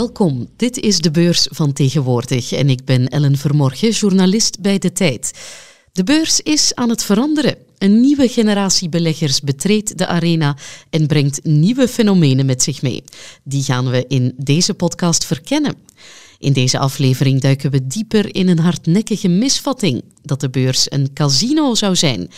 Welkom, dit is de beurs van tegenwoordig en ik ben Ellen Vermorgen, journalist bij De Tijd. De beurs is aan het veranderen. Een nieuwe generatie beleggers betreedt de arena en brengt nieuwe fenomenen met zich mee. Die gaan we in deze podcast verkennen. In deze aflevering duiken we dieper in een hardnekkige misvatting dat de beurs een casino zou zijn.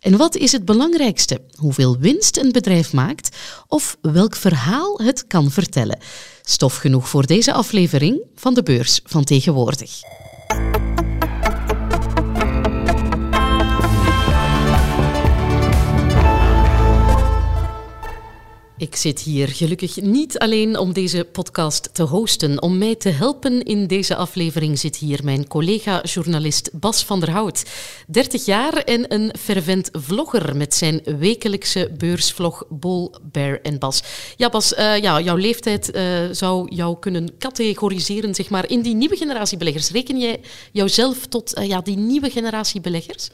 En wat is het belangrijkste? Hoeveel winst een bedrijf maakt of welk verhaal het kan vertellen? Stof genoeg voor deze aflevering van de beurs van tegenwoordig. Ik zit hier gelukkig niet alleen om deze podcast te hosten. Om mij te helpen in deze aflevering zit hier mijn collega-journalist Bas van der Hout. 30 jaar en een fervent vlogger met zijn wekelijkse beursvlog Bol, Bear en Bas. Ja, Bas, uh, ja, jouw leeftijd uh, zou jou kunnen categoriseren zeg maar, in die nieuwe generatie beleggers. Reken jij jouzelf tot uh, ja, die nieuwe generatie beleggers?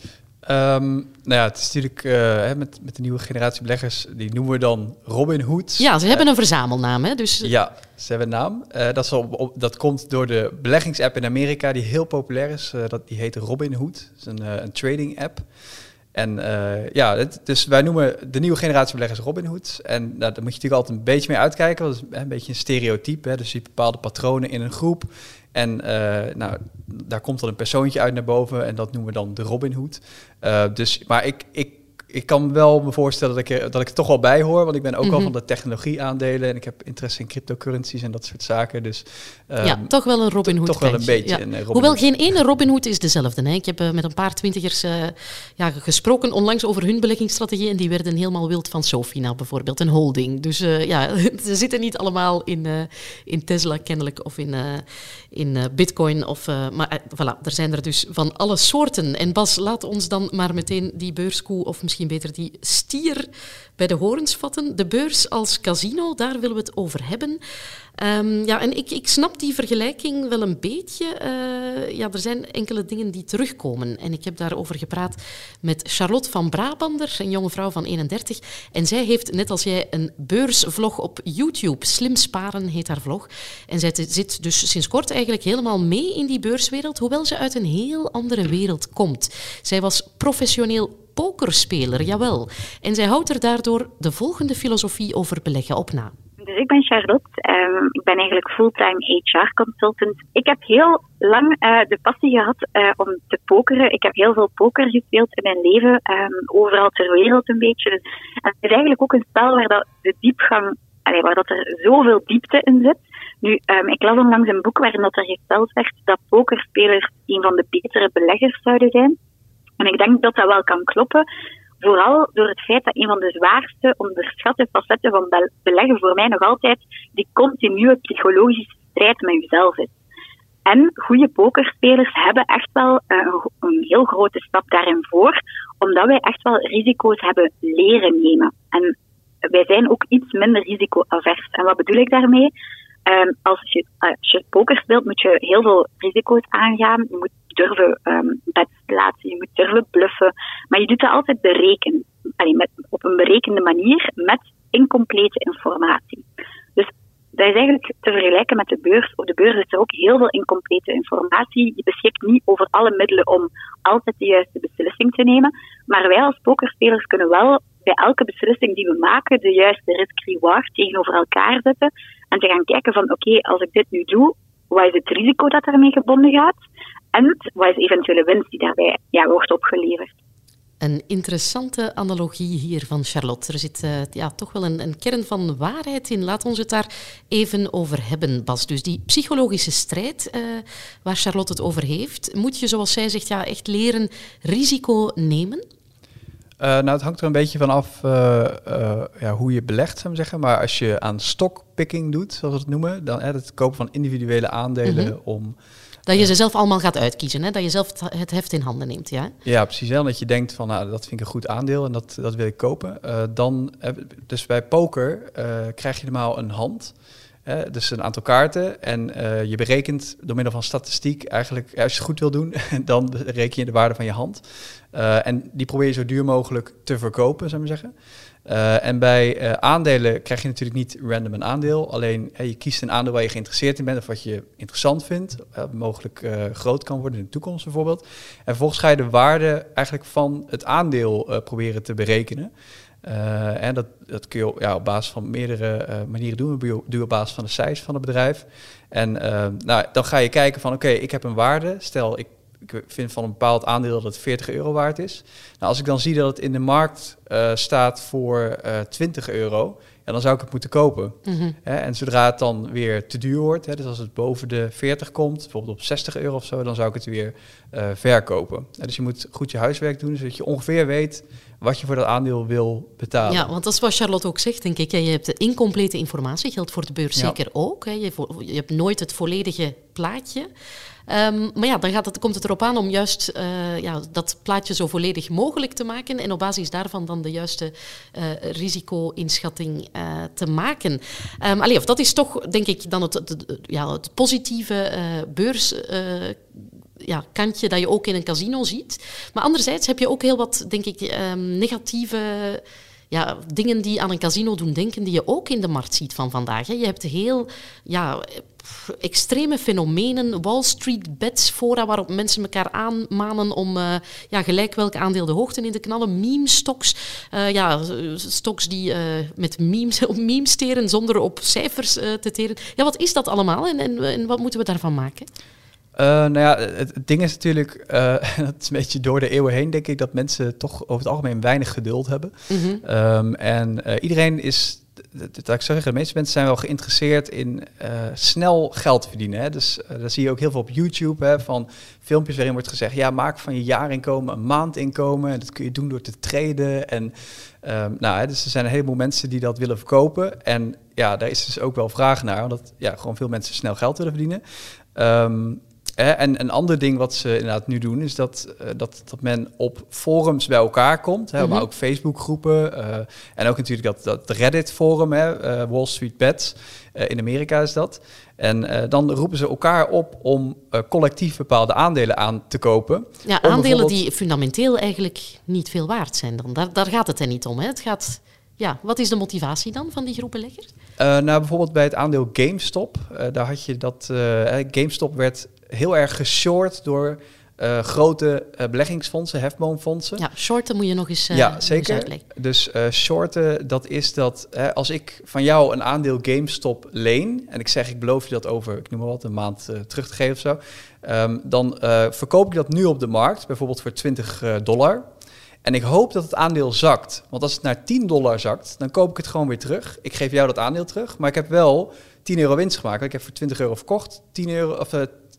Um, nou ja, het is natuurlijk uh, met, met de nieuwe generatie beleggers, die noemen we dan Robin Hood. Ja, ze hebben een verzamelnaam, hè? Dus... Ja, ze hebben een naam. Uh, dat, is op, op, dat komt door de beleggingsapp in Amerika, die heel populair is. Uh, dat, die heet Robin Hood. Dat is een, een trading app. En ja, het, dus wij noemen de nieuwe generatie beleggers Robin Hood. En nou, daar moet je natuurlijk altijd een beetje mee uitkijken. Want dat is een beetje een stereotype. Hè? Dus je bepaalde patronen in een groep. En uh, nou, daar komt dan een persoontje uit naar boven en dat noemen we dan de Robin Hood. Uh, dus, maar ik, ik ik kan wel me voorstellen dat ik, er, dat ik er toch wel bij hoor. Want ik ben ook mm -hmm. al van de technologie aandelen. En ik heb interesse in cryptocurrencies en dat soort zaken. Dus, um, ja, toch wel een Robin Hood. Toch wel een beetje. Ja. Een, Robin Hoewel geen ene Robin Hood is dezelfde. Hè. Ik heb uh, met een paar twintigers uh, ja, gesproken onlangs over hun beleggingsstrategie. En die werden helemaal wild van Sofina bijvoorbeeld. Een holding. Dus uh, ja, ze zitten niet allemaal in, in Tesla kennelijk. Of in, in Bitcoin. Of, maar voilà, er zijn er dus van alle soorten. En Bas, laat ons dan maar meteen die beurskoe of misschien beter die stier bij de horens vatten. De beurs als casino, daar willen we het over hebben. Um, ja, en ik, ik snap die vergelijking wel een beetje. Uh, ja, er zijn enkele dingen die terugkomen. En ik heb daarover gepraat met Charlotte van Brabander, een jonge vrouw van 31. En zij heeft, net als jij, een beursvlog op YouTube. Slim Sparen heet haar vlog. En zij zit dus sinds kort eigenlijk helemaal mee in die beurswereld, hoewel ze uit een heel andere wereld komt. Zij was professioneel pokerspeler, jawel. En zij houdt er daardoor de volgende filosofie over beleggen op na. Dus ik ben Charlotte. Um, ik ben eigenlijk fulltime HR-consultant. Ik heb heel lang uh, de passie gehad uh, om te pokeren. Ik heb heel veel poker gespeeld in mijn leven, um, overal ter wereld een beetje. En het is eigenlijk ook een spel waar dat de diepgang, waar dat er zoveel diepte in zit. Nu, um, ik las onlangs een boek waarin dat er gesteld werd dat pokerspelers een van de betere beleggers zouden zijn. En ik denk dat dat wel kan kloppen. Vooral door het feit dat een van de zwaarste onderschatte facetten van beleggen voor mij nog altijd die continue psychologische strijd met jezelf is. En goede pokerspelers hebben echt wel een, een heel grote stap daarin voor, omdat wij echt wel risico's hebben leren nemen. En wij zijn ook iets minder risicoavers. En wat bedoel ik daarmee? Um, als, je, als je poker speelt, moet je heel veel risico's aangaan. Moet durven um, je moet durven bluffen. Maar je doet dat altijd berekenen. Allee, met, op een berekende manier met incomplete informatie. Dus dat is eigenlijk te vergelijken met de beurs. Op de beurs is er ook heel veel incomplete informatie. Je beschikt niet over alle middelen om altijd de juiste beslissing te nemen. Maar wij als pokerspelers kunnen wel bij elke beslissing die we maken de juiste risk-reward tegenover elkaar zetten. En te gaan kijken van oké, als ik dit nu doe, wat is het risico dat daarmee gebonden gaat? En wat is de eventuele winst die daarbij ja, wordt opgeleverd? Een interessante analogie hier van Charlotte. Er zit uh, ja, toch wel een, een, kern van waarheid in. Laat ons het daar even over hebben, Bas. Dus die psychologische strijd uh, waar Charlotte het over heeft, moet je, zoals zij zegt, ja, echt leren risico nemen? Uh, nou, het hangt er een beetje van af ja, hoe je belegt, zou ik zeggen. Maar als je aan stockpicking doet, zoals we het noemen, dan het kopen van individuele aandelen mm-hmm. om dat je ze zelf allemaal gaat uitkiezen, hè? dat je zelf het heft in handen neemt. Ja, ja precies. En dat je denkt van, nou, dat vind ik een goed aandeel en dat, dat wil ik kopen. Uh, dan, dus bij poker uh, krijg je normaal een hand. dus een aantal kaarten. En je berekent door middel van statistiek eigenlijk, als je het goed wil doen, dan reken je de waarde van je hand. en die probeer je zo duur mogelijk te verkopen, zou ik maar zeggen. Uh, en bij uh, aandelen krijg je natuurlijk niet random een aandeel. Alleen je kiest een aandeel waar je geïnteresseerd in bent of wat je interessant vindt. mogelijk groot kan worden in de toekomst bijvoorbeeld. En vervolgens ga je de waarde eigenlijk van het aandeel proberen te berekenen. en dat, dat kun je ja, op basis van meerdere manieren doen. Doe op basis van de cijfers van het bedrijf. En nou, dan ga je kijken van oké, ik heb een waarde. Stel, ik ik vind van een bepaald aandeel dat het 40 euro waard is. Nou, als ik dan zie dat het in de markt uh, staat voor uh, eh, 20 euro, ja, dan zou ik het moeten kopen. Mhm. en zodra het dan weer te duur wordt, hè, dus als het boven de 40 komt, bijvoorbeeld op 60 euro of zo, dan zou ik het weer uh, verkopen. dus je moet goed je huiswerk doen, zodat je ongeveer weet wat je voor dat aandeel wil betalen. Ja, want dat is wat Charlotte ook zegt, denk ik. Je hebt de incomplete informatie, geldt voor de beurs zeker ook. Hè. Je, je hebt nooit het volledige plaatje. Um, maar ja, dan gaat het, komt het erop aan om juist uh, ja, dat plaatje zo volledig mogelijk te maken en op basis daarvan dan de juiste uh, risico-inschatting uh, te maken. Um, allee, of dat is toch, denk ik, dan het, ja, het positieve beurs ja, dat je ook in een casino ziet. Maar anderzijds heb je ook heel wat, denk ik, um, negatieve ja, dingen die aan een casino doen denken, die je ook in de markt ziet van vandaag. Hè. Je hebt heel ja, extreme fenomenen, Wall Street bets fora waarop mensen elkaar aanmanen om uh, ja, gelijk welk aandeel de hoogte in te knallen. Meme stocks, uh, ja, stocks die uh, met memes, op memes teren zonder op cijfers te teren. Ja, wat is dat allemaal en, en, en wat moeten we daarvan maken? Uh, nou ja, het, ding is natuurlijk, uh, dat is een beetje door de eeuwen heen, denk ik, dat mensen toch over het algemeen weinig geduld hebben. Mhm. Ehm, en uh, iedereen is, dat ik zeggen, de meeste mensen zijn wel geïnteresseerd in snel geld verdienen. Hè? Dus daar zie je ook heel veel op YouTube hè, van filmpjes waarin wordt gezegd, ja, maak van je jaarinkomen een maandinkomen. En dat kun je doen door te traden. En um, nou, hè, dus er zijn een heleboel mensen die dat willen verkopen. En ja, daar is dus ook wel vraag naar, omdat ja, gewoon veel mensen snel geld willen verdienen. Um, en een ander ding wat ze inderdaad nu doen, is dat, uh, dat, dat men op forums bij elkaar komt. Hè, Maar mhm. ook Facebookgroepen. Uh, en ook natuurlijk dat, dat Reddit-forum, uh, Wall Street Bets. in Amerika is dat. En dan roepen ze elkaar op om collectief bepaalde aandelen aan te kopen. Ja, aandelen die fundamenteel eigenlijk niet veel waard zijn. Dan. Daar, daar gaat het er niet om. Hè? Het gaat ja, wat is de motivatie dan van die groepenleggers? Uh, nou, bijvoorbeeld bij het aandeel GameStop. Uh, daar had je dat. Uh, GameStop werd heel erg geshort door uh, grote uh, beleggingsfondsen, hefboomfondsen. Ja, shorten moet je nog eens, uh, ja, zeker. Dus shorten, dat is dat als ik van jou een aandeel GameStop leen en ik zeg ik beloof je dat over, ik noem maar wat, een maand terug te geven of zo, um, dan verkoop ik dat nu op de markt, bijvoorbeeld voor 20 dollar. En ik hoop dat het aandeel zakt. Want als het naar 10 dollar zakt, dan koop ik het gewoon weer terug. Ik geef jou dat aandeel terug, maar ik heb wel 10 euro winst gemaakt. Ik heb voor 20 euro verkocht, 10 euro, of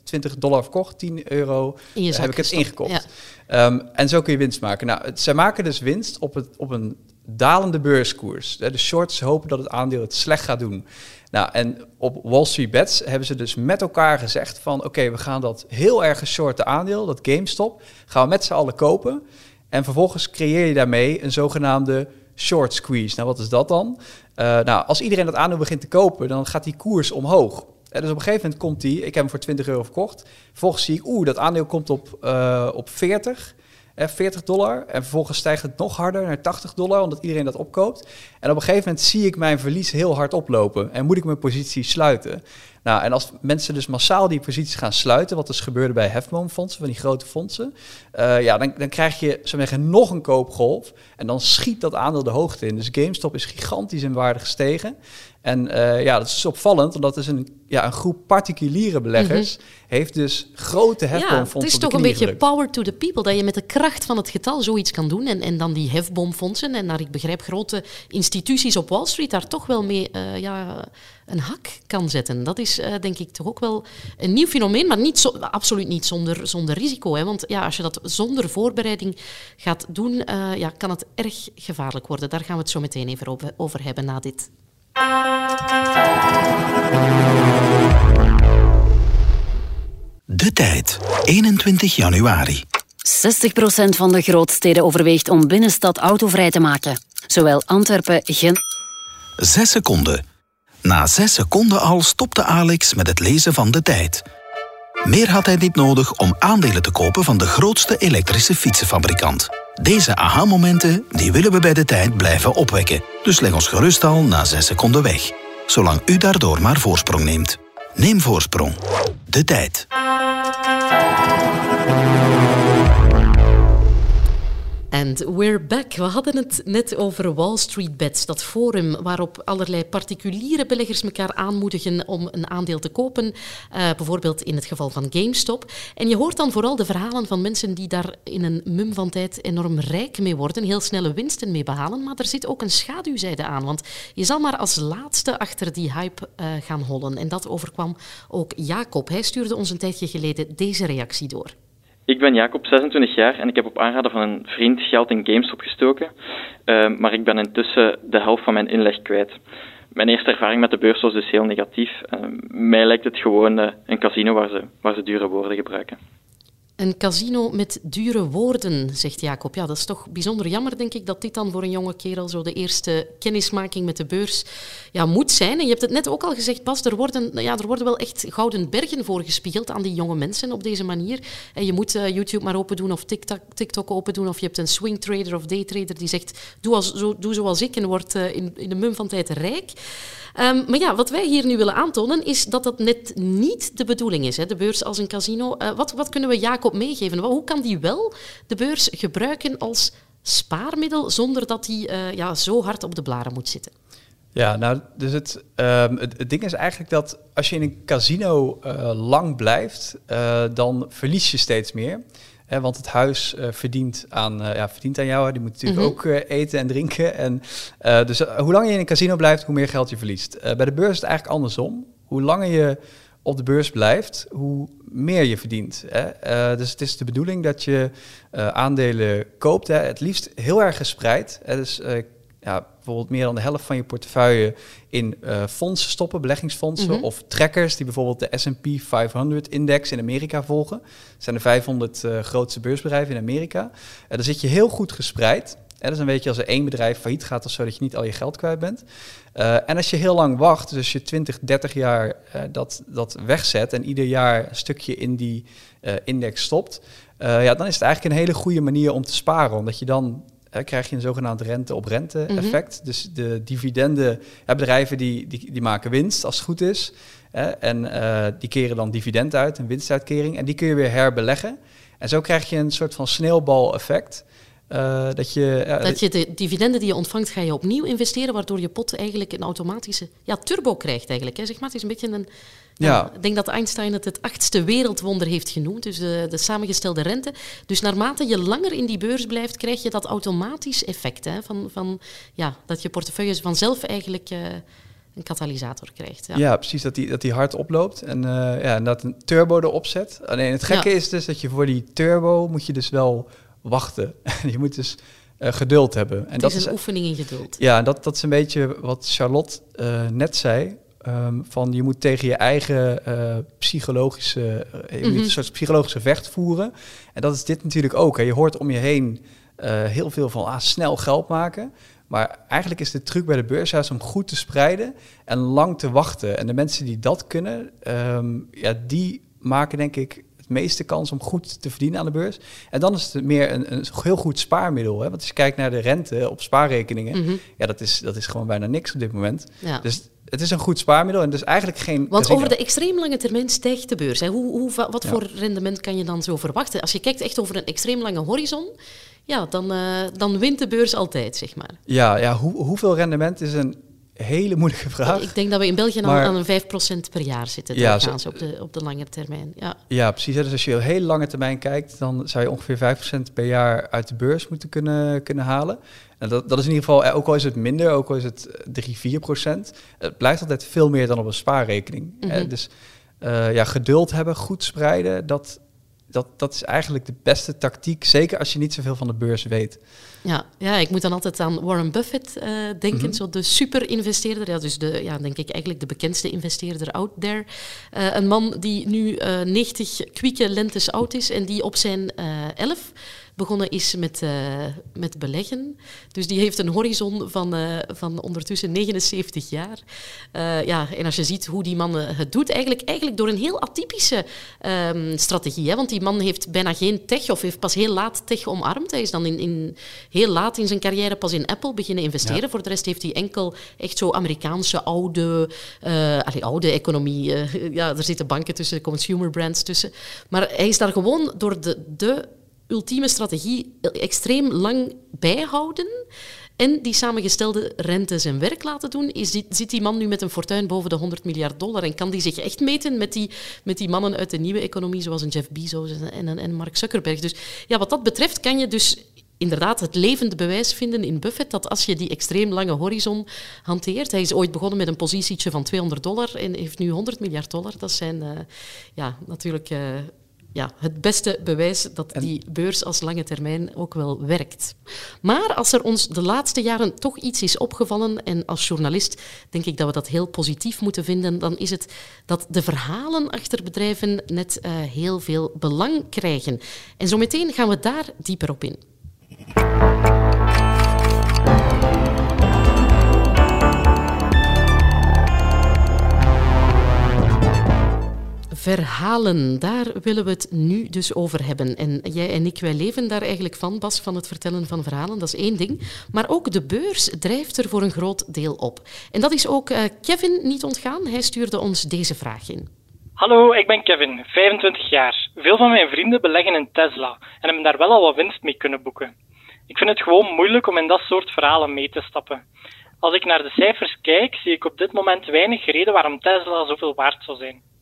20 dollar verkocht, 10 euro uh, heb ik het ingekocht. Ehm, en zo kun je winst maken. Nou, het, zij maken dus winst op, het, op een dalende beurskoers. De shorts hopen dat het aandeel het slecht gaat doen. Nou, en op Wall Street Bets hebben ze dus met elkaar gezegd van... oké, we gaan dat heel erg shorte aandeel, dat GameStop... gaan we met z'n allen kopen. En vervolgens creëer je daarmee een zogenaamde short squeeze. Nou, wat is dat dan? Uh, nou, als iedereen dat aandeel begint te kopen, dan gaat die koers omhoog dus op een gegeven moment komt die, ik heb hem voor 20 euro verkocht. Vervolgens zie ik, oeh, dat aandeel komt op, uh, op 40. 40 dollar. En vervolgens stijgt het nog harder naar 80 dollar, omdat iedereen dat opkoopt. En op een gegeven moment zie ik mijn verlies heel hard oplopen. En moet ik mijn positie sluiten. Nou, en als mensen dus massaal die posities gaan sluiten, wat dus gebeurde bij hefboomfondsen, van die grote fondsen, uh, ja, dan, dan krijg je zo zeggen, nog een koopgolf. En dan schiet dat aandeel de hoogte in. Dus GameStop is gigantisch in waarde gestegen. En uh, ja, dat is opvallend, want dat is een, ja, een groep particuliere beleggers. Mhm. Heeft dus grote hefboomfondsen. Ja, het is toch een beetje power to the people. Dat je met de kracht van het getal zoiets kan doen. En, en dan die hefboomfondsen. En naar ik begrijp, grote instituties op Wall Street daar toch wel mee uh, ja, een hak kan zetten. Dat is uh, denk ik toch ook wel een nieuw fenomeen. Maar niet zo, absoluut niet zonder, zonder risico. Hè. Want ja, als je dat zonder voorbereiding gaat doen, ja, kan het erg gevaarlijk worden. Daar gaan we het zo meteen even over, over hebben na dit. De tijd, 21 januari. 60% van de grootsteden overweegt om binnenstad autovrij te maken. Zowel Antwerpen, Gent... 6 seconden. Na zes seconden al stopte Alex met het lezen van de tijd. Meer had hij niet nodig om aandelen te kopen van de grootste elektrische fietsenfabrikant. Deze aha-momenten die willen we bij de tijd blijven opwekken. Dus leg ons gerust al na 6 seconden weg. Zolang u daardoor maar voorsprong neemt. Neem voorsprong. De tijd. We're back. We hadden het net over Wall Street Bets, dat forum waarop allerlei particuliere beleggers elkaar aanmoedigen om een aandeel te kopen, uh, bijvoorbeeld in het geval van GameStop. En je hoort dan vooral de verhalen van mensen die daar in een mum van tijd enorm rijk mee worden, heel snelle winsten mee behalen, maar er zit ook een schaduwzijde aan, want je zal maar als laatste achter die hype uh, gaan hollen. En dat overkwam ook Jacob. Hij stuurde ons een tijdje geleden deze reactie door. Ik ben Jacob, 26 jaar en ik heb op aanraden van een vriend geld in games opgestoken, uh, maar ik ben intussen de helft van mijn inleg kwijt. Mijn eerste ervaring met de beurs was dus heel negatief. Uh, mij lijkt het gewoon uh, een casino waar ze, waar ze dure woorden gebruiken. Een casino met dure woorden, zegt Jacob. Ja, dat is toch bijzonder jammer, denk ik, dat dit dan voor een jonge kerel zo de eerste kennismaking met de beurs ja, moet zijn. En je hebt het net ook al gezegd, Bas, er worden, ja, er worden wel echt gouden bergen voorgespiegeld aan die jonge mensen op deze manier. En je moet uh, YouTube maar open doen of TikTok, TikTok open doen of je hebt een swing trader of daytrader die zegt, doe, als, doe zoals ik en word uh, in, in de mum van tijd rijk. Um, maar ja, wat wij hier nu willen aantonen is dat dat net niet de bedoeling is, hè, de beurs als een casino. Uh, wat, wat kunnen we Jacob meegeven? Hoe kan die wel de beurs gebruiken als spaarmiddel zonder dat hij uh, ja, zo hard op de blaren moet zitten? Ja, nou, dus het, um, het, het, ding is eigenlijk dat als je in een casino uh, lang blijft, uh, dan verlies je steeds meer. Hè, want het huis uh, verdient, aan, ja, verdient aan jou. Die moet natuurlijk mm -hmm. ook eten en drinken. En, dus hoe langer je in een casino blijft, hoe meer geld je verliest. bij de beurs is het eigenlijk andersom. Hoe langer je op de beurs blijft, hoe meer je verdient. Hè? Uh, dus het is de bedoeling dat je uh, aandelen koopt, hè? het liefst heel erg gespreid. Hè? Dus uh, ja, bijvoorbeeld meer dan de helft van je portefeuille in fondsen stoppen, beleggingsfondsen mm -hmm. of trackers die bijvoorbeeld de S&P 500-index in Amerika volgen. Dat zijn de 500 grootste beursbedrijven in Amerika. dan zit je heel goed gespreid. Ja, dus dan weet je als er één bedrijf failliet gaat of zo, dat je niet al je geld kwijt bent. Uh, en als je heel lang wacht, dus je 20, 30 jaar uh, dat, dat wegzet en ieder jaar een stukje in die uh, index stopt, ja, dan is het eigenlijk een hele goede manier om te sparen. Omdat je dan krijg je een zogenaamd rente op rente effect. Mm -hmm. Dus de dividenden, ja, bedrijven die, die, die maken winst als het goed is. en die keren dan dividend uit, een winstuitkering. En die kun je weer herbeleggen. En zo krijg je een soort van sneeuwbal effect. Uh, dat je, dat je de dividenden die je ontvangt, ga je opnieuw investeren, waardoor je pot eigenlijk een automatische ja, turbo krijgt eigenlijk. Hè. Zeg maar, het is een beetje een... Ja. Ik denk dat Einstein het het achtste wereldwonder heeft genoemd, dus de, de samengestelde rente. Dus naarmate je langer in die beurs blijft, krijg je dat automatisch effect. Hè, van, van, ja, dat je portefeuille vanzelf eigenlijk... Uh, een katalysator krijgt. Ja, ja precies, dat die, dat die hard oploopt en, uh, ja, en dat een turbo erop zet. Alleen het gekke ja. is dus dat je voor die turbo moet je dus wel wachten. je moet dus uh, geduld hebben. En het dat is een is, oefening in geduld. Ja, dat, dat is een beetje wat Charlotte uh, net zei. Um, van je moet tegen je eigen uh, psychologische, je mm -hmm. moet een soort psychologische vecht voeren. En dat is dit natuurlijk ook. Hè. Je hoort om je heen heel veel van ah, snel geld maken. Maar eigenlijk is de truc bij de beurs juist om goed te spreiden en lang te wachten. En de mensen die dat kunnen, um, ja, die maken denk ik het meeste kans om goed te verdienen aan de beurs. En dan is het meer een, een heel goed spaarmiddel. Hè? Want als je kijkt naar de rente op spaarrekeningen, mm -hmm. ja, dat is, dat is gewoon bijna niks op dit moment. Ja. Dus het is een goed spaarmiddel en dus eigenlijk geen. Want over de extreem lange termijn stijgt de beurs. Hè? Hoe, hoe, wat ja. voor rendement kan je dan zo verwachten? Als je kijkt echt over een extreem lange horizon, ja, dan, uh, dan wint de beurs altijd, zeg maar. Ja, ja hoe, hoeveel rendement is een hele moeilijke vraag. Ik denk dat we in België maar, aan een 5% per jaar zitten, ja, zo, op, de, op de lange termijn. Ja, ja precies. Dus als je heel lange termijn kijkt, dan zou je ongeveer 5% per jaar uit de beurs moeten kunnen, kunnen halen. En dat, dat is in ieder geval, ook al is het minder, ook al is het 3, 4% het blijft altijd veel meer dan op een spaarrekening. Mm -hmm. Dus uh, ja, geduld hebben, goed spreiden, dat, dat, dat is eigenlijk de beste tactiek. Zeker als je niet zoveel van de beurs weet. Ja, ja ik moet dan altijd aan Warren Buffett uh, denken, mm -hmm. zo de super-investeerder. Ja, dus de, ja, denk ik eigenlijk de bekendste investeerder out there. Uh, een man die nu uh, 90 kwieke lentes oud is en die op zijn 11 begonnen is met, met beleggen. Dus die heeft een horizon van, van ondertussen 79 jaar. ja, en als je ziet hoe die man het doet, eigenlijk, eigenlijk door een heel atypische ehm, strategie. Hè? Want die man heeft bijna geen tech of heeft pas heel laat tech omarmd. Hij is dan in, in, heel laat in zijn carrière pas in Apple beginnen investeren. Voor de rest heeft hij enkel echt zo Amerikaanse oude, uh, oude economie. Ja, er zitten banken tussen, consumer brands tussen. Maar hij is daar gewoon door de, de ultieme strategie extreem lang bijhouden en die samengestelde rente zijn werk laten doen, is, zit die man nu met een fortuin boven de 100 miljard dollar en kan die zich echt meten met die, met die mannen uit de nieuwe economie, zoals een Jeff Bezos en, en Mark Zuckerberg. Dus ja, wat dat betreft kan je dus inderdaad het levende bewijs vinden in Buffett dat als je die extreem lange horizon hanteert, hij is ooit begonnen met een positietje van 200 dollar en heeft nu 100 miljard dollar. Dat zijn uh, ja, natuurlijk uh, ja, het beste bewijs dat die beurs als lange termijn ook wel werkt. Maar als er ons de laatste jaren toch iets is opgevallen, en als journalist denk ik dat we dat heel positief moeten vinden, dan is het dat de verhalen achter bedrijven net uh, heel veel belang krijgen. En zo meteen gaan we daar dieper op in. Verhalen, daar willen we het nu dus over hebben. En jij en ik, wij leven daar eigenlijk van, Bas, van het vertellen van verhalen. Dat is één ding. Maar ook de beurs drijft er voor een groot deel op. En dat is ook uh, Kevin niet ontgaan. Hij stuurde ons deze vraag in. Hallo, ik ben Kevin, 25 jaar. Veel van mijn vrienden beleggen in Tesla en hebben daar wel al wat winst mee kunnen boeken. Ik vind het gewoon moeilijk om in dat soort verhalen mee te stappen. Als ik naar de cijfers kijk, zie ik op dit moment weinig reden waarom Tesla zoveel waard zou zijn.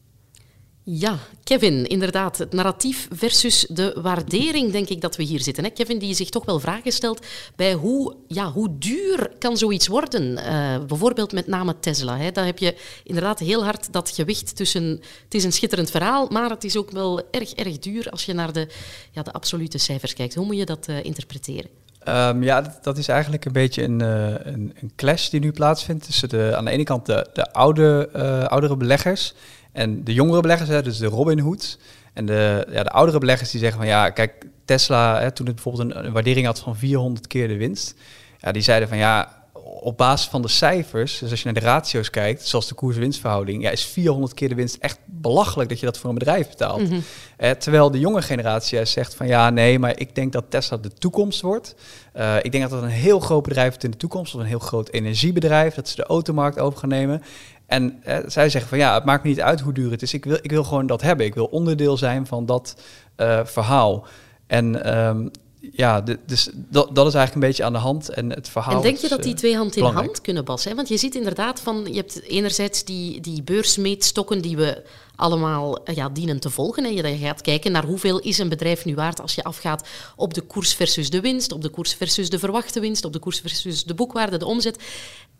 Ja, Kevin, inderdaad. Het narratief versus de waardering, denk ik dat we hier zitten. Hè? Kevin die zich toch wel vragen stelt bij hoe, ja, hoe duur kan zoiets worden? Uh, bijvoorbeeld met name Tesla. Hè? Dan heb je inderdaad heel hard dat gewicht tussen... Het is een schitterend verhaal, maar het is ook wel erg, erg duur als je naar de, ja, de absolute cijfers kijkt. Hoe moet je dat uh, interpreteren? Um, ja, dat, is eigenlijk een beetje een, uh, een, een, clash die nu plaatsvindt tussen de, aan de ene kant de, de oude, oudere beleggers en de jongere beleggers, hè, dus de Robin Hoods. En de, ja, de oudere beleggers die zeggen van ja, kijk, Tesla, hè, toen het bijvoorbeeld een, waardering had van 400 keer de winst, ja, die zeiden van ja, op basis van de cijfers, dus als je naar de ratio's kijkt, zoals de koers-winstverhouding, ja, is 400 keer de winst echt belachelijk dat je dat voor een bedrijf betaalt. Mhm. eh, terwijl de jonge generatie zegt van ja, nee, maar ik denk dat Tesla de toekomst wordt. Uh, ik denk dat het een heel groot bedrijf wordt in de toekomst, of een heel groot energiebedrijf, dat ze de automarkt over gaan nemen. En eh, zij zeggen van ja, het maakt me niet uit hoe duur het is. Ik wil, ik wil gewoon dat hebben. Ik wil onderdeel zijn van dat uh, verhaal. En um, ja, dus dat, dat is eigenlijk een beetje aan de hand. En het verhaal. En denk je dat die twee hand in hand kunnen passen? Want je ziet inderdaad van, je hebt enerzijds die, die beursmeetstokken die we allemaal ja, dienen te volgen. En je gaat kijken naar hoeveel is een bedrijf nu waard als je afgaat op de koers versus de winst, op de koers versus de verwachte winst, op de koers versus de boekwaarde, de omzet.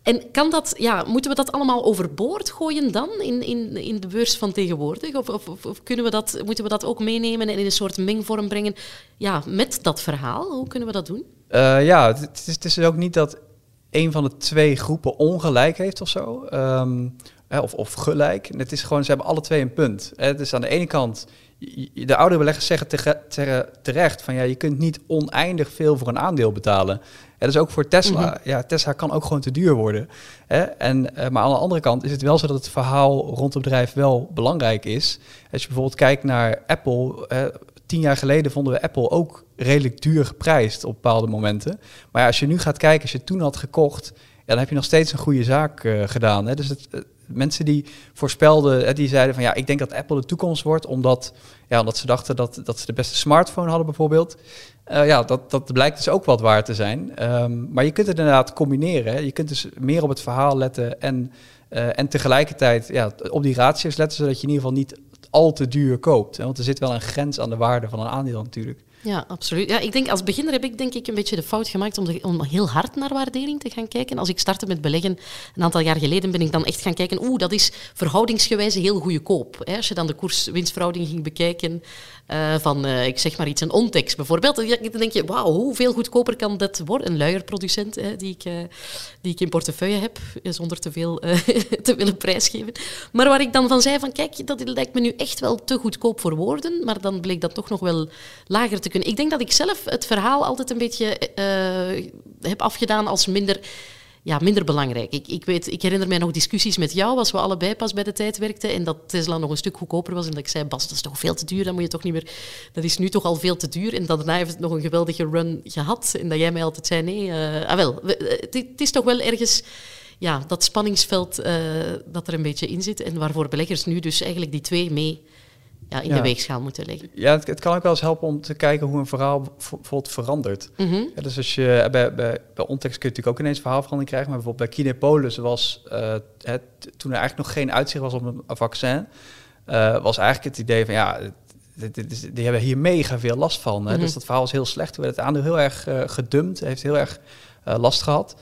En kan dat, ja, moeten we dat allemaal overboord gooien dan in, in, in de beurs van tegenwoordig? Of, of, of, kunnen we dat, moeten we dat ook meenemen en in een soort mengvorm brengen ja, met dat verhaal? Hoe kunnen we dat doen? Uh, ja, het is, het is ook niet dat een van de twee groepen ongelijk heeft of zo. Um, of, of gelijk. Het is gewoon, ze hebben alle twee een punt. Het is aan de ene kant, de oude beleggers zeggen terecht van ja, je kunt niet oneindig veel voor een aandeel betalen. Dat is ook voor Tesla. Mhm. Ja, Tesla kan ook gewoon te duur worden. Hè? En, eh, maar aan de andere kant is het wel zo dat het verhaal rond het bedrijf wel belangrijk is. Als je bijvoorbeeld kijkt naar Apple. tien jaar geleden vonden we Apple ook redelijk duur geprijsd op bepaalde momenten. Maar ja, als je nu gaat kijken, als je toen had gekocht, ja, dan heb je nog steeds een goede zaak uh, gedaan. Hè? Dus het, mensen die voorspelden, die zeiden van ja, ik denk dat Apple de toekomst wordt, omdat, ja, omdat ze dachten dat, dat ze de beste smartphone hadden bijvoorbeeld. Uh, ja, dat, dat blijkt dus ook wat waar te zijn. Um, maar je kunt het inderdaad combineren. Je kunt dus meer op het verhaal letten en, uh, en tegelijkertijd ja, op die ratio's letten, zodat je in ieder geval niet al te duur koopt. Want er zit wel een grens aan de waarde van een aandeel natuurlijk. Ja, absoluut. Ja, ik denk als beginner heb ik denk ik een beetje de fout gemaakt om, om heel hard naar waardering te gaan kijken. Als ik startte met beleggen een aantal jaar geleden, ben ik dan echt gaan kijken, oeh, dat is verhoudingsgewijs heel goede koop. Hè? Als je dan de koers-winstverhouding ging bekijken uh, van, uh, ik zeg maar iets, een Ontex bijvoorbeeld, dan denk je, wauw, hoeveel goedkoper kan dat worden? Een luierproducent hè, die, ik, die ik in portefeuille heb, zonder te veel te willen prijsgeven. Maar waar ik dan van zei van, kijk, dat lijkt me nu echt wel te goedkoop voor woorden, maar dan bleek dat toch nog wel lager te kunnen. Ik denk dat ik zelf het verhaal altijd een beetje heb afgedaan als minder ja, minder belangrijk. Ik, ik, weet, ik herinner mij nog discussies met jou als we allebei pas bij de tijd werkten en dat Tesla nog een stuk goedkoper was. En dat ik zei, Bas, dat is toch veel te duur, dat moet je toch niet meer... Dat is nu toch al veel te duur. En daarna heeft het nog een geweldige run gehad. En dat jij mij altijd zei, nee, uh, het is toch wel ergens ja, dat spanningsveld uh, dat er een beetje in zit. En waarvoor beleggers nu dus eigenlijk die twee mee ja, in de weegschaal moeten leggen. Ja, het, het, kan ook wel eens helpen om te kijken hoe een verhaal bijvoorbeeld verandert. Mhm. ja, dus als je eh, bij, bij, bij ontekst kun je natuurlijk ook ineens verhaalverandering krijgen, maar bijvoorbeeld bij Kinepolis was uh, het, toen er eigenlijk nog geen uitzicht was op een, vaccin, uh, was eigenlijk het idee van ja, die hebben hier mega veel last van. Mm Dus dat verhaal was heel slecht. Toen werd het aandeel heel erg uh, gedumpt, heeft heel erg last gehad.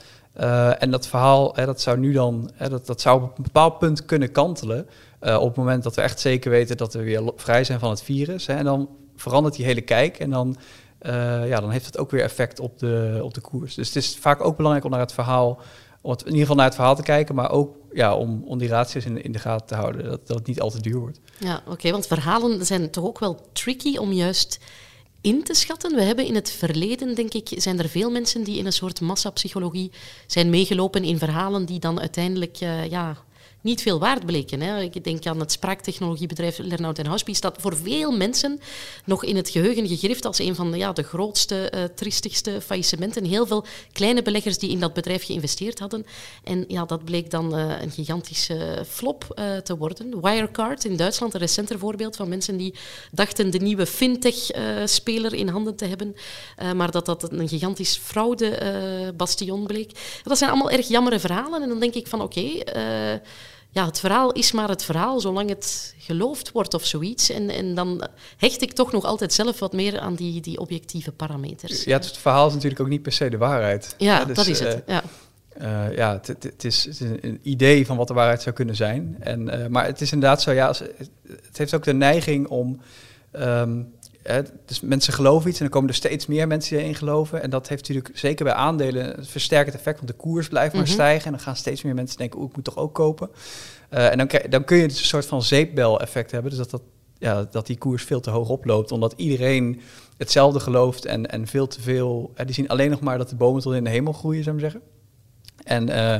En dat verhaal, dat zou nu dan, dat, dat zou op een bepaald punt kunnen kantelen. Uh, op het moment dat we echt zeker weten dat we weer vrij zijn van het virus. Hè, en dan verandert die hele kijk en dan, uh, ja, dan heeft het ook weer effect op de, op de koers. Dus het is vaak ook belangrijk om naar het verhaal, om in ieder geval naar het verhaal te kijken, maar ook ja, om, om die ratios in, in de gaten te houden, dat, dat het niet al te duur wordt. Ja, oké, want verhalen zijn toch ook wel tricky om juist in te schatten. We hebben in het verleden, denk ik, zijn er veel mensen die in een soort massapsychologie zijn meegelopen in verhalen die dan uiteindelijk uh, ja, niet veel waard bleken. Hè. Ik denk aan het spraaktechnologiebedrijf Lernout en dat voor veel mensen nog in het geheugen gegrift als een van de, ja, de grootste, uh, triestigste faillissementen. Heel veel kleine beleggers die in dat bedrijf geïnvesteerd hadden. En ja, dat bleek dan uh, een gigantische flop uh, te worden. Wirecard in Duitsland, een recenter voorbeeld van mensen die dachten de nieuwe fintech-speler in handen te hebben, maar dat dat een gigantisch fraude-bastion bleek. Dat zijn allemaal erg jammere verhalen. En dan denk ik van oké, ja, het verhaal is maar het verhaal, zolang het geloofd wordt of zoiets. En, en dan hecht ik toch nog altijd zelf wat meer aan die, die objectieve parameters. Ja, het verhaal is natuurlijk ook niet per se de waarheid. Ja, dus, dat is het. Uh, ja. Uh, ja, het, het, is, is, een idee van wat de waarheid zou kunnen zijn. En, uh, maar het is inderdaad zo, ja, het heeft ook de neiging om... Um, Hè, dus mensen geloven iets en dan komen er steeds meer mensen die erin geloven. En dat heeft natuurlijk zeker bij aandelen een versterkend effect, want de koers blijft maar mm -hmm. stijgen. En dan gaan steeds meer mensen denken, oeh, ik moet toch ook kopen. Uh, en dan, dan kun je dus een soort van zeepbel-effect hebben. Dus dat, dat, ja, dat die koers veel te hoog oploopt, omdat iedereen hetzelfde gelooft en, en veel te veel... Hè, die zien alleen nog maar dat de bomen tot in de hemel groeien, zou ik zeggen. En uh,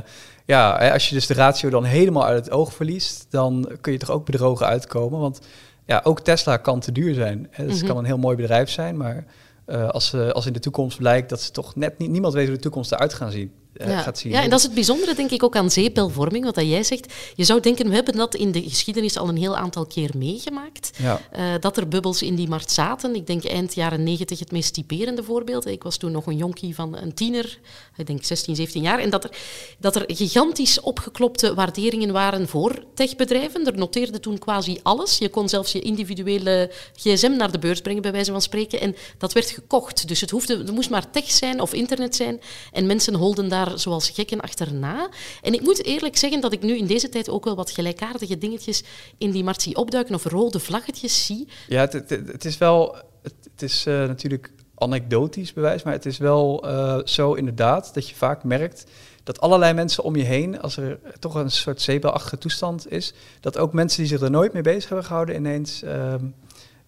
ja, als je dus de ratio dan helemaal uit het oog verliest, dan kun je toch ook bedrogen uitkomen. Want ja, ook Tesla kan te duur zijn. Het dus mm -hmm. kan een heel mooi bedrijf zijn, maar uh, als, uh, als in de toekomst blijkt dat ze toch net niet, niemand weet hoe de toekomst eruit gaan zien. Uh, ja. gaat zien. ja, en dat is het bijzondere, denk ik, ook aan zeepbelvorming, wat dat jij zegt. Je zou denken, we hebben dat in de geschiedenis al een heel aantal keer meegemaakt. Ja. Uh, dat er bubbels in die markt zaten. Ik denk eind jaren negentig het meest typerende voorbeeld. Ik was toen nog een jonkie van een tiener, ik denk 16, 17 jaar. En dat er, dat er gigantisch opgeklopte waarderingen waren voor techbedrijven. Er noteerde toen quasi alles. Je kon zelfs je individuele gsm naar de beurs brengen, bij wijze van spreken. En dat werd gekocht. Dus het, hoefde, het moest maar tech zijn of internet zijn. En mensen holden daar zoals gekken achterna. En ik moet eerlijk zeggen dat ik nu in deze tijd ook wel wat gelijkaardige dingetjes in die markt opduiken of rode vlaggetjes zie. Ja, het, het, is wel... Het, is uh, natuurlijk anekdotisch bewijs, maar het is wel uh, zo inderdaad dat je vaak merkt dat allerlei mensen om je heen, als er toch een soort zeepelachtige toestand is, dat ook mensen die zich er nooit mee bezig hebben gehouden ineens... Uh,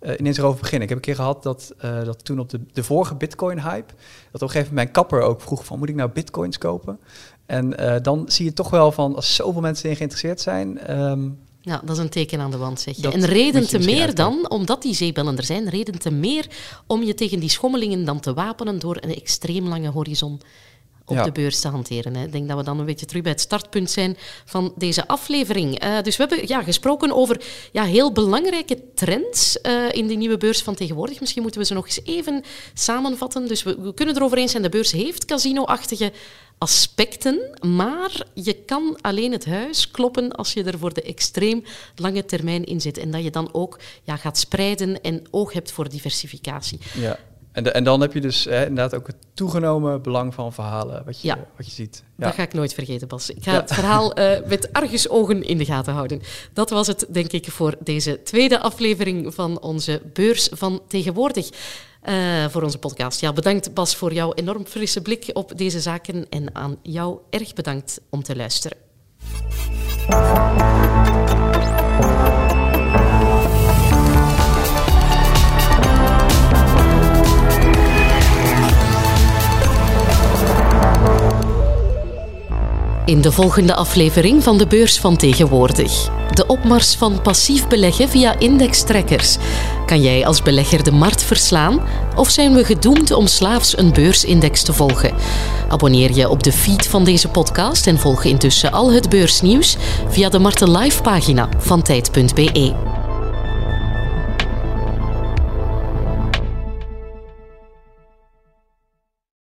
uh, ineens erover beginnen. Ik heb een keer gehad dat, uh, dat toen op de, de vorige Bitcoin-hype, dat op een gegeven moment mijn kapper ook vroeg van, moet ik nou Bitcoins kopen? En uh, dan zie je toch wel van, als zoveel mensen erin geïnteresseerd zijn... Um, ja, dat is een teken aan de wand, zeg je. En reden te meer dan, omdat die zeebellen er zijn, reden te meer om je tegen die schommelingen dan te wapenen door een extreem lange horizon op ja. de beurs te hanteren. Hè. Ik denk dat we dan een beetje terug bij het startpunt zijn van deze aflevering. Uh, dus we hebben ja, gesproken over ja, heel belangrijke trends uh, in die nieuwe beurs van tegenwoordig. Misschien moeten we ze nog eens even samenvatten. Dus we, we kunnen erover eens zijn, de beurs heeft casino-achtige aspecten, maar je kan alleen het huis kloppen als je er voor de extreem lange termijn in zit. En dat je dan ook ja, gaat spreiden en oog hebt voor diversificatie. Ja. En, de, en, dan heb je dus hè, inderdaad ook het toegenomen belang van verhalen, wat je, ja. wat je ziet. Ja. Dat ga ik nooit vergeten, Bas. Ik ga ja. het verhaal uh, met argusogen in de gaten houden. Dat was het, denk ik, voor deze tweede aflevering van onze beurs van tegenwoordig. Uh, voor onze podcast. Ja, bedankt Bas voor jouw enorm frisse blik op deze zaken en aan jou erg bedankt om te luisteren. In de volgende aflevering van de beurs van tegenwoordig. De opmars van passief beleggen via indextrekkers. Kan jij als belegger de markt verslaan? Of zijn we gedoemd om slaafs een beursindex te volgen? Abonneer je op de feed van deze podcast en volg intussen al het beursnieuws via de Marten Live pagina van tijd.be.